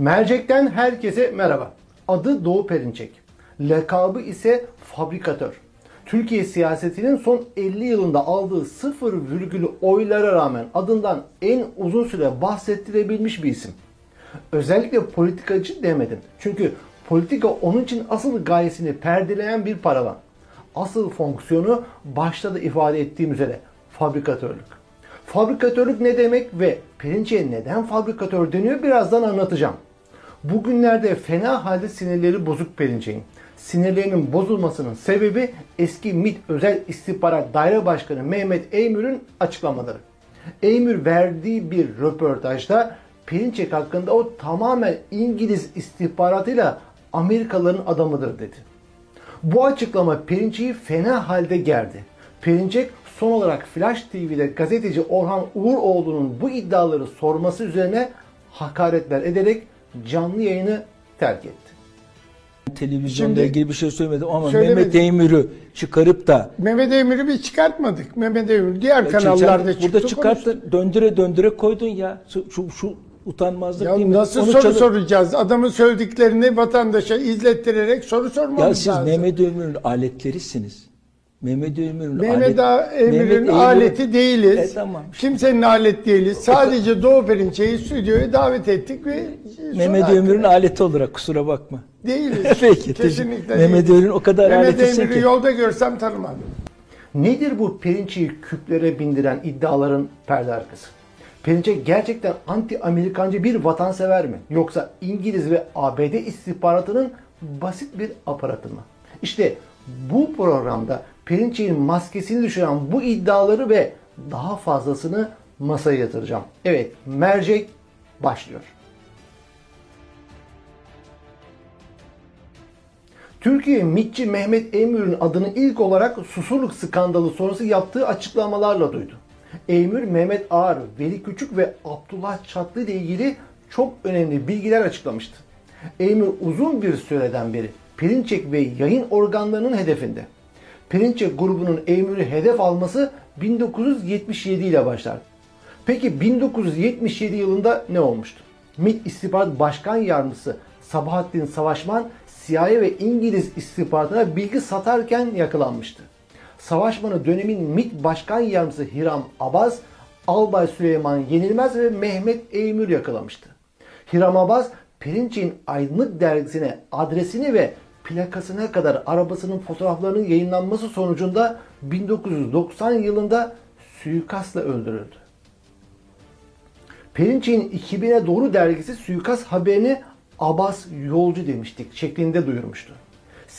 Mercek'ten herkese merhaba. Adı Doğu Perinçek. Lakabı ise fabrikatör. Türkiye siyasetinin son 50 yılında aldığı sıfır virgülü oylara rağmen adından en uzun süre bahsettirebilmiş bir isim. Özellikle politikacı demedim. Çünkü politika onun için asıl gayesini perdeleyen bir paravan. Asıl fonksiyonu başta da ifade ettiğim üzere fabrikatörlük. Fabrikatörlük ne demek ve Perinçek'e neden fabrikatör deniyor birazdan anlatacağım. Bugünlerde fena halde sinirleri bozuk Perinçek'in. Sinirlerinin bozulmasının sebebi eski MİT Özel İstihbarat Daire Başkanı Mehmet Eymür'ün açıklamaları. Eymür verdiği bir röportajda Perinçek hakkında o tamamen İngiliz istihbaratıyla Amerikalıların adamıdır dedi. Bu açıklama Perinçek'i fena halde gerdi. Perinçek son olarak Flash TV'de gazeteci Orhan Uğuroğlu'nun bu iddiaları sorması üzerine hakaretler ederek canlı yayını terk etti. Televizyonda Şimdi- ilgili bir şey söylemedim ama Söylemedim. Mehmet Eymür'ü çıkarıp da Mehmet Emir'i bir çıkartmadık. Mehmet Emir diğer Sen kanallarda çıktı. burada çıkarttın döndüre döndüre koydun ya. Şu şu, şu utanmazlık Ya değil mi? nasıl Onu soru çalı- soracağız? Adamın söylediklerini vatandaşa izlettirerek soru sormamız Ya siz lazım. Mehmet Eymür'ün aletlerisiniz. Mehmet Mehmet alet- Emir'in Mehmet Eymür'ün- aleti değiliz. E, tamam. Kimsenin alet değiliz. Sadece Doğu Perinçek'i stüdyoya davet ettik ve Mehmet Eymür'ün aleti olarak kusura bakma. değiliz. Peki. Kesinlikle Mehmet. Eymür'ün o kadar Mehmet aletisin Emir'i ki. yolda görsem tanımam. Nedir bu Perinçek'i küplere bindiren iddiaların perde arkası? Perinçek gerçekten anti-Amerikancı bir vatansever mi? Yoksa İngiliz ve ABD istihbaratının basit bir aparatı mı? İşte bu programda Perinçek'in maskesini düşüren bu iddiaları ve daha fazlasını masaya yatıracağım. Evet, mercek başlıyor. Türkiye MİTçi Mehmet Eymür'ün adını ilk olarak Susurluk skandalı sonrası yaptığı açıklamalarla duydu. Eymür, Mehmet Ağar, Veli Küçük ve Abdullah Çatlı ile ilgili çok önemli bilgiler açıklamıştı. Eymür uzun bir süreden beri Perinçek ve yayın organlarının hedefinde. Perinçek grubunun Eymür'ü hedef alması 1977 ile başlar. Peki 1977 yılında ne olmuştu? MİT İstihbarat Başkan Yardımcısı Sabahattin Savaşman CIA ve İngiliz istihbaratına bilgi satarken yakalanmıştı. Savaşman'ı dönemin MİT Başkan Yardımcısı Hiram Abaz, Albay Süleyman Yenilmez ve Mehmet Eymür yakalamıştı. Hiram Abaz, Perinçek'in Aydınlık dergisine adresini ve plakasına kadar arabasının fotoğraflarının yayınlanması sonucunda 1990 yılında suikastla öldürüldü. Perinçek'in 2000'e doğru dergisi suikast haberini Abbas yolcu demiştik şeklinde duyurmuştu.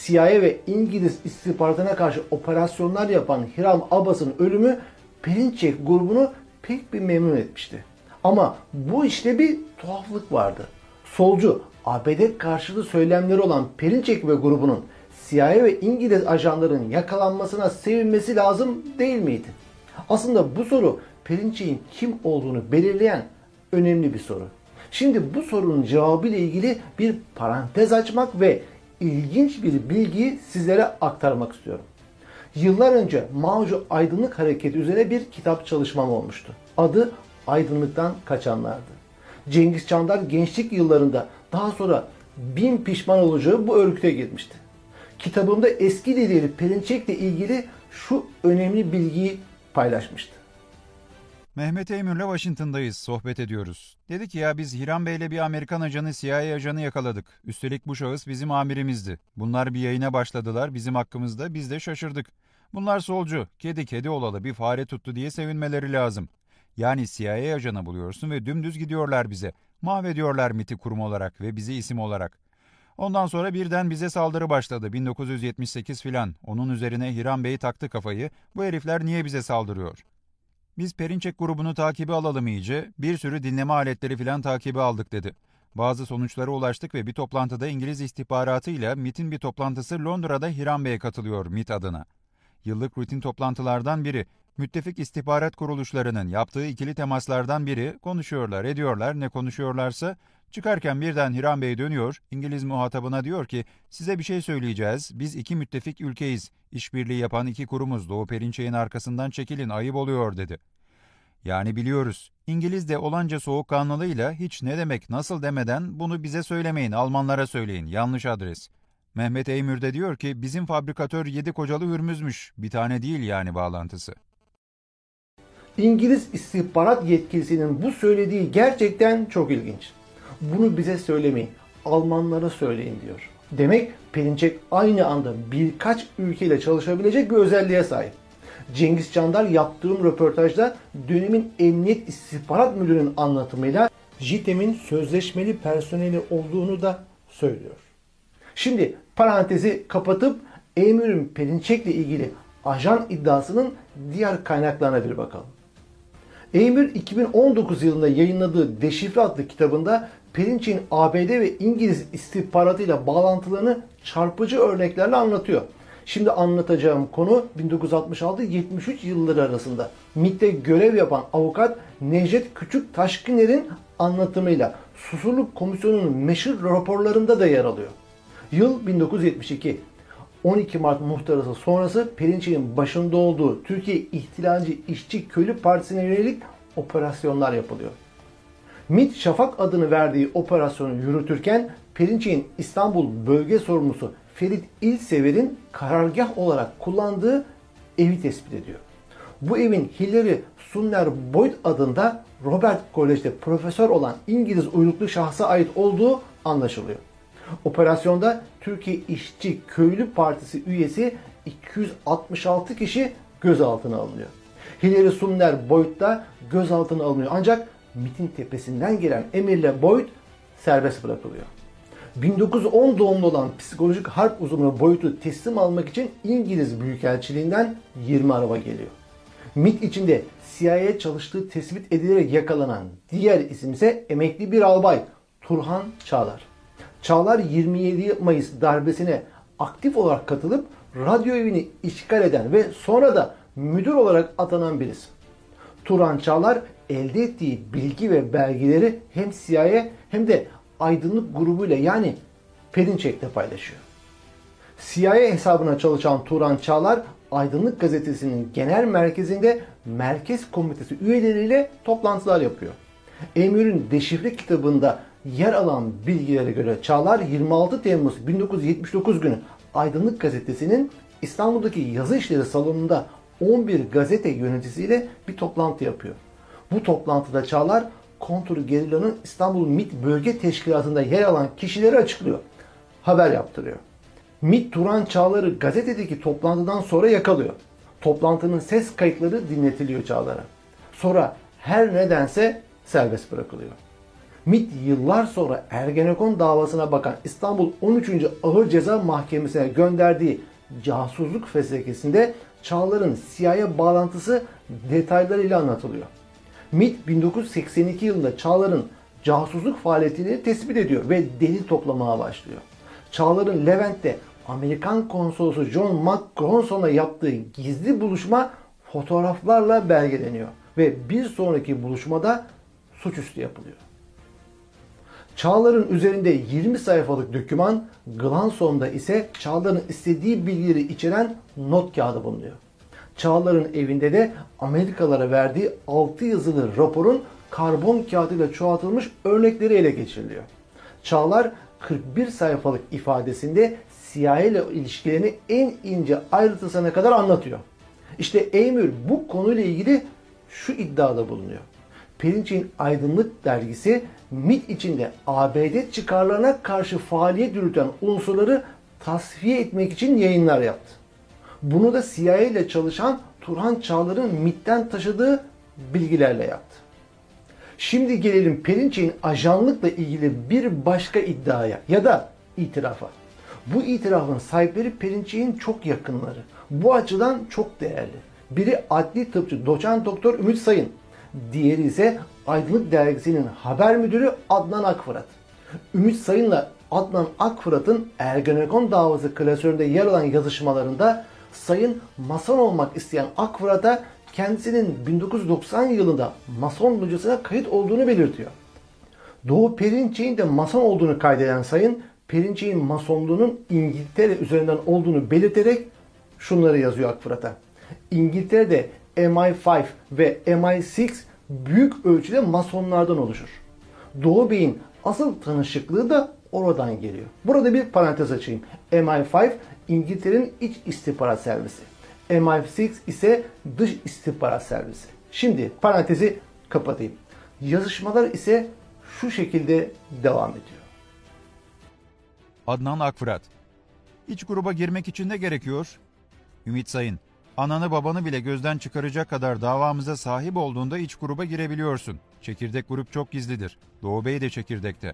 CIA ve İngiliz istihbaratına karşı operasyonlar yapan Hiram Abbas'ın ölümü Perinçek grubunu pek bir memnun etmişti. Ama bu işte bir tuhaflık vardı. Solcu, ABD karşıtı söylemleri olan Perinçek ve grubunun CIA ve İngiliz ajanların yakalanmasına sevinmesi lazım değil miydi? Aslında bu soru Perinçek'in kim olduğunu belirleyen önemli bir soru. Şimdi bu sorunun cevabı ile ilgili bir parantez açmak ve ilginç bir bilgiyi sizlere aktarmak istiyorum. Yıllar önce Mao'cu Aydınlık Hareketi üzerine bir kitap çalışmam olmuştu. Adı Aydınlıktan Kaçanlardı. Cengiz Çandar gençlik yıllarında daha sonra bin pişman olacağı bu örgüte girmişti. Kitabımda eski lideri Perinçek'le ilgili şu önemli bilgiyi paylaşmıştı. Mehmet Eymür'le Washington'dayız, sohbet ediyoruz. Dedi ki ya biz Hiram Bey'le bir Amerikan ajanı, CIA ajanı yakaladık. Üstelik bu şahıs bizim amirimizdi. Bunlar bir yayına başladılar bizim hakkımızda, biz de şaşırdık. Bunlar solcu, kedi kedi olalı bir fare tuttu diye sevinmeleri lazım. Yani CIA ajanı buluyorsun ve dümdüz gidiyorlar bize. Mahvediyorlar MIT'i kurum olarak ve bizi isim olarak. Ondan sonra birden bize saldırı başladı 1978 filan. Onun üzerine Hiram Bey taktı kafayı. Bu herifler niye bize saldırıyor? Biz Perinçek grubunu takibi alalım iyice. Bir sürü dinleme aletleri filan takibi aldık dedi. Bazı sonuçlara ulaştık ve bir toplantıda İngiliz istihbaratıyla MIT'in bir toplantısı Londra'da Hiram Bey'e katılıyor MIT adına. Yıllık rutin toplantılardan biri. Müttefik istihbarat kuruluşlarının yaptığı ikili temaslardan biri konuşuyorlar, ediyorlar, ne konuşuyorlarsa çıkarken birden Hiram Bey dönüyor, İngiliz muhatabına diyor ki size bir şey söyleyeceğiz, biz iki müttefik ülkeyiz, işbirliği yapan iki kurumuz Doğu Perinçek'in arkasından çekilin, ayıp oluyor dedi. Yani biliyoruz. İngiliz de olanca soğukkanlılığıyla hiç ne demek nasıl demeden bunu bize söylemeyin Almanlara söyleyin yanlış adres. Mehmet Eymür de diyor ki bizim fabrikatör yedi kocalı hürmüzmüş bir tane değil yani bağlantısı. İngiliz istihbarat yetkilisinin bu söylediği gerçekten çok ilginç. Bunu bize söylemeyin, Almanlara söyleyin diyor. Demek Perinçek aynı anda birkaç ülkeyle çalışabilecek bir özelliğe sahip. Cengiz Çandar yaptığım röportajda dönemin Emniyet İstihbarat Müdürü'nün anlatımıyla JITEM'in sözleşmeli personeli olduğunu da söylüyor. Şimdi parantezi kapatıp Emir'in Perinçek'le ilgili ajan iddiasının diğer kaynaklarına bir bakalım. Emir 2019 yılında yayınladığı Deşifre adlı kitabında Perinçek'in ABD ve İngiliz istihbaratıyla bağlantılarını çarpıcı örneklerle anlatıyor. Şimdi anlatacağım konu 1966-73 yılları arasında MİT'te görev yapan avukat Necdet Küçük Taşkıner'in anlatımıyla Susurluk Komisyonu'nun meşhur raporlarında da yer alıyor. Yıl 1972. 12 Mart muhtarası sonrası Perinçek'in başında olduğu Türkiye İhtilalci İşçi Köylü Partisi'ne yönelik operasyonlar yapılıyor. MİT Şafak adını verdiği operasyonu yürütürken Perinçek'in İstanbul bölge sorumlusu Ferit İlsever'in karargah olarak kullandığı evi tespit ediyor. Bu evin Hillary Sunner Boyd adında Robert College'de profesör olan İngiliz uyruklu şahsa ait olduğu anlaşılıyor. Operasyonda Türkiye İşçi Köylü Partisi üyesi 266 kişi gözaltına alınıyor. Hillary Sumner Boyd da gözaltına alınıyor. Ancak MIT'in tepesinden gelen emirle Boyd serbest bırakılıyor. 1910 doğumlu olan psikolojik harp uzmanı Boyd'u teslim almak için İngiliz Büyükelçiliğinden 20 araba geliyor. MIT içinde CIA'ye çalıştığı tespit edilerek yakalanan diğer isim ise emekli bir albay Turhan Çağlar. Çağlar 27 Mayıs darbesine aktif olarak katılıp radyo evini işgal eden ve sonra da müdür olarak atanan bir isim. Turan Çağlar elde ettiği bilgi ve belgeleri hem CIA hem de aydınlık grubuyla yani Perinçek'le paylaşıyor. CIA hesabına çalışan Turan Çağlar Aydınlık Gazetesi'nin genel merkezinde merkez komitesi üyeleriyle toplantılar yapıyor. Emir'in deşifre kitabında yer alan bilgilere göre Çağlar 26 Temmuz 1979 günü Aydınlık Gazetesi'nin İstanbul'daki yazı işleri salonunda 11 gazete yöneticisiyle bir toplantı yapıyor. Bu toplantıda Çağlar kontur gerillanın İstanbul MİT Bölge Teşkilatı'nda yer alan kişileri açıklıyor. Haber yaptırıyor. MİT Turan Çağlar'ı gazetedeki toplantıdan sonra yakalıyor. Toplantının ses kayıtları dinletiliyor Çağlar'a. Sonra her nedense serbest bırakılıyor. MİT yıllar sonra Ergenekon davasına bakan İstanbul 13. Ağır Ceza Mahkemesi'ne gönderdiği casusluk fezlekesinde Çağlar'ın CIA bağlantısı detaylarıyla anlatılıyor. MİT 1982 yılında Çağlar'ın casusluk faaliyetini tespit ediyor ve delil toplamaya başlıyor. Çağlar'ın Levent'te Amerikan konsolosu John McGronson'la yaptığı gizli buluşma fotoğraflarla belgeleniyor ve bir sonraki buluşmada suçüstü yapılıyor. Çağlar'ın üzerinde 20 sayfalık döküman, Glanson'da ise Çağlar'ın istediği bilgileri içeren not kağıdı bulunuyor. Çağlar'ın evinde de Amerikalara verdiği 6 yazılı raporun karbon kağıdıyla çoğaltılmış örnekleri ele geçiriliyor. Çağlar 41 sayfalık ifadesinde CIA ile ilişkilerini en ince ayrıntısına kadar anlatıyor. İşte Emir bu konuyla ilgili şu iddiada bulunuyor. Perinçek'in Aydınlık dergisi MIT içinde ABD çıkarlarına karşı faaliyet yürüten unsurları tasfiye etmek için yayınlar yaptı. Bunu da CIA ile çalışan Turhan Çağlar'ın MIT'ten taşıdığı bilgilerle yaptı. Şimdi gelelim Perinçek'in ajanlıkla ilgili bir başka iddiaya ya da itirafa. Bu itirafın sahipleri Perinçek'in çok yakınları. Bu açıdan çok değerli. Biri adli tıpçı doçent doktor Ümit Sayın. Diğeri ise Aydınlık Dergisi'nin haber müdürü Adnan Akfırat. Ümit Sayın'la Adnan Akfırat'ın Ergenekon davası klasöründe yer alan yazışmalarında Sayın Mason olmak isteyen Akfırat'a kendisinin 1990 yılında Mason locasına kayıt olduğunu belirtiyor. Doğu Perinçek'in de Mason olduğunu kaydeden Sayın, Perinçek'in Masonluğunun İngiltere üzerinden olduğunu belirterek şunları yazıyor Akfırat'a. İngiltere'de MI5 ve MI6 büyük ölçüde masonlardan oluşur. Doğu Bey'in asıl tanışıklığı da oradan geliyor. Burada bir parantez açayım. MI5 İngiltere'nin iç istihbarat servisi. MI6 ise dış istihbarat servisi. Şimdi parantezi kapatayım. Yazışmalar ise şu şekilde devam ediyor. Adnan Akfırat. İç gruba girmek için ne gerekiyor? Ümit Sayın. Ananı babanı bile gözden çıkaracak kadar davamıza sahip olduğunda iç gruba girebiliyorsun. Çekirdek grup çok gizlidir. Doğu Bey de çekirdekte.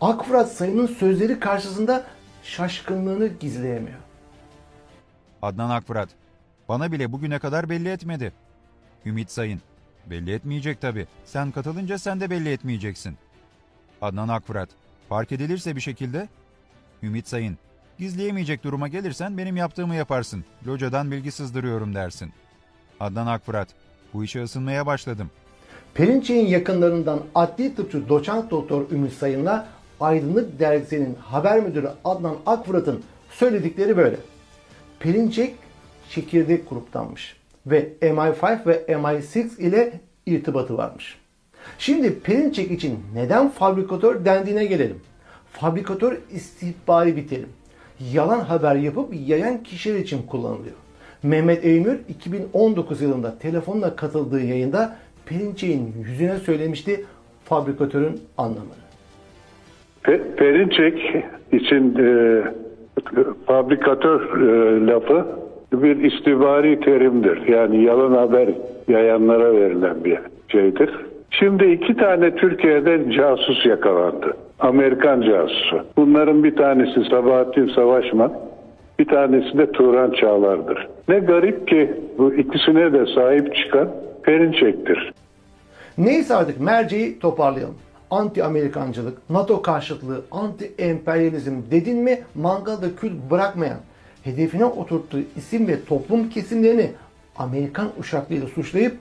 Akfırat Sayın'ın sözleri karşısında şaşkınlığını gizleyemiyor. Adnan Akfırat. Bana bile bugüne kadar belli etmedi. Ümit Sayın. Belli etmeyecek tabi. Sen katılınca sen de belli etmeyeceksin. Adnan Akfırat. Fark edilirse bir şekilde. Ümit Sayın. Gizleyemeyecek duruma gelirsen benim yaptığımı yaparsın. Locadan bilgi sızdırıyorum dersin. Adnan Akfırat. Bu işe ısınmaya başladım. Perinçek'in yakınlarından adli tıpçı doçent doktor Ümit Sayın'la Aydınlık Dergisi'nin haber müdürü Adnan Akfırat'ın söyledikleri böyle. Perinçek çekirdek gruptanmış ve MI5 ve MI6 ile irtibatı varmış. Şimdi Perinçek için neden fabrikatör dendiğine gelelim. Fabrikatör istihbari bir terim. Yalan haber yapıp yayan kişiler için kullanılıyor. Mehmet Eymür 2019 yılında telefonla katıldığı yayında Perinçek'in yüzüne söylemişti fabrikatörün anlamını. Pe- Perinçek için e, fabrikatör e, lafı bir istihbari terimdir. Yani yalan haber yayanlara verilen bir şeydir. Şimdi iki tane Türkiye'de casus yakalandı. Amerikan casusu. Bunların bir tanesi Sabahattin Savaşman, bir tanesi de Turan Çağlar'dır. Ne garip ki bu ikisine de sahip çıkan Perinçek'tir. Neyse artık merceği toparlayalım. Anti-Amerikancılık, NATO karşıtlığı, anti-emperyalizm dedin mi mangalda kül bırakmayan, hedefine oturttuğu isim ve toplum kesimlerini Amerikan uşaklığıyla suçlayıp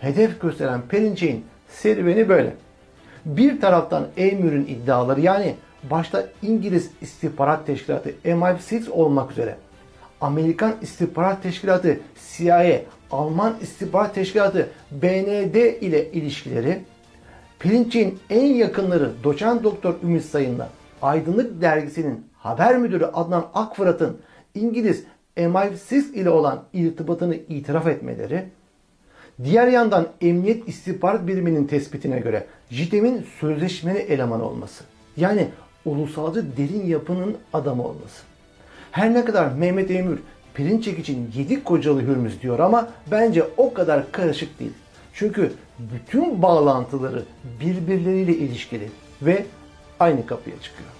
hedef gösteren Perinçek'in serüveni böyle. Bir taraftan Eymür'ün iddiaları yani başta İngiliz istihbarat teşkilatı MI6 olmak üzere Amerikan istihbarat teşkilatı CIA, Alman istihbarat teşkilatı BND ile ilişkileri, Perinçek'in en yakınları doçent doktor Ümit Sayın'la Aydınlık Dergisi'nin haber müdürü Adnan Akfırat'ın İngiliz MI6 ile olan irtibatını itiraf etmeleri, Diğer yandan Emniyet İstihbarat Biriminin tespitine göre JITEM'in sözleşmeli eleman olması. Yani ulusalcı derin yapının adamı olması. Her ne kadar Mehmet Emür Perinçek için yedi kocalı hürmüz diyor ama bence o kadar karışık değil. Çünkü bütün bağlantıları birbirleriyle ilişkili ve aynı kapıya çıkıyor.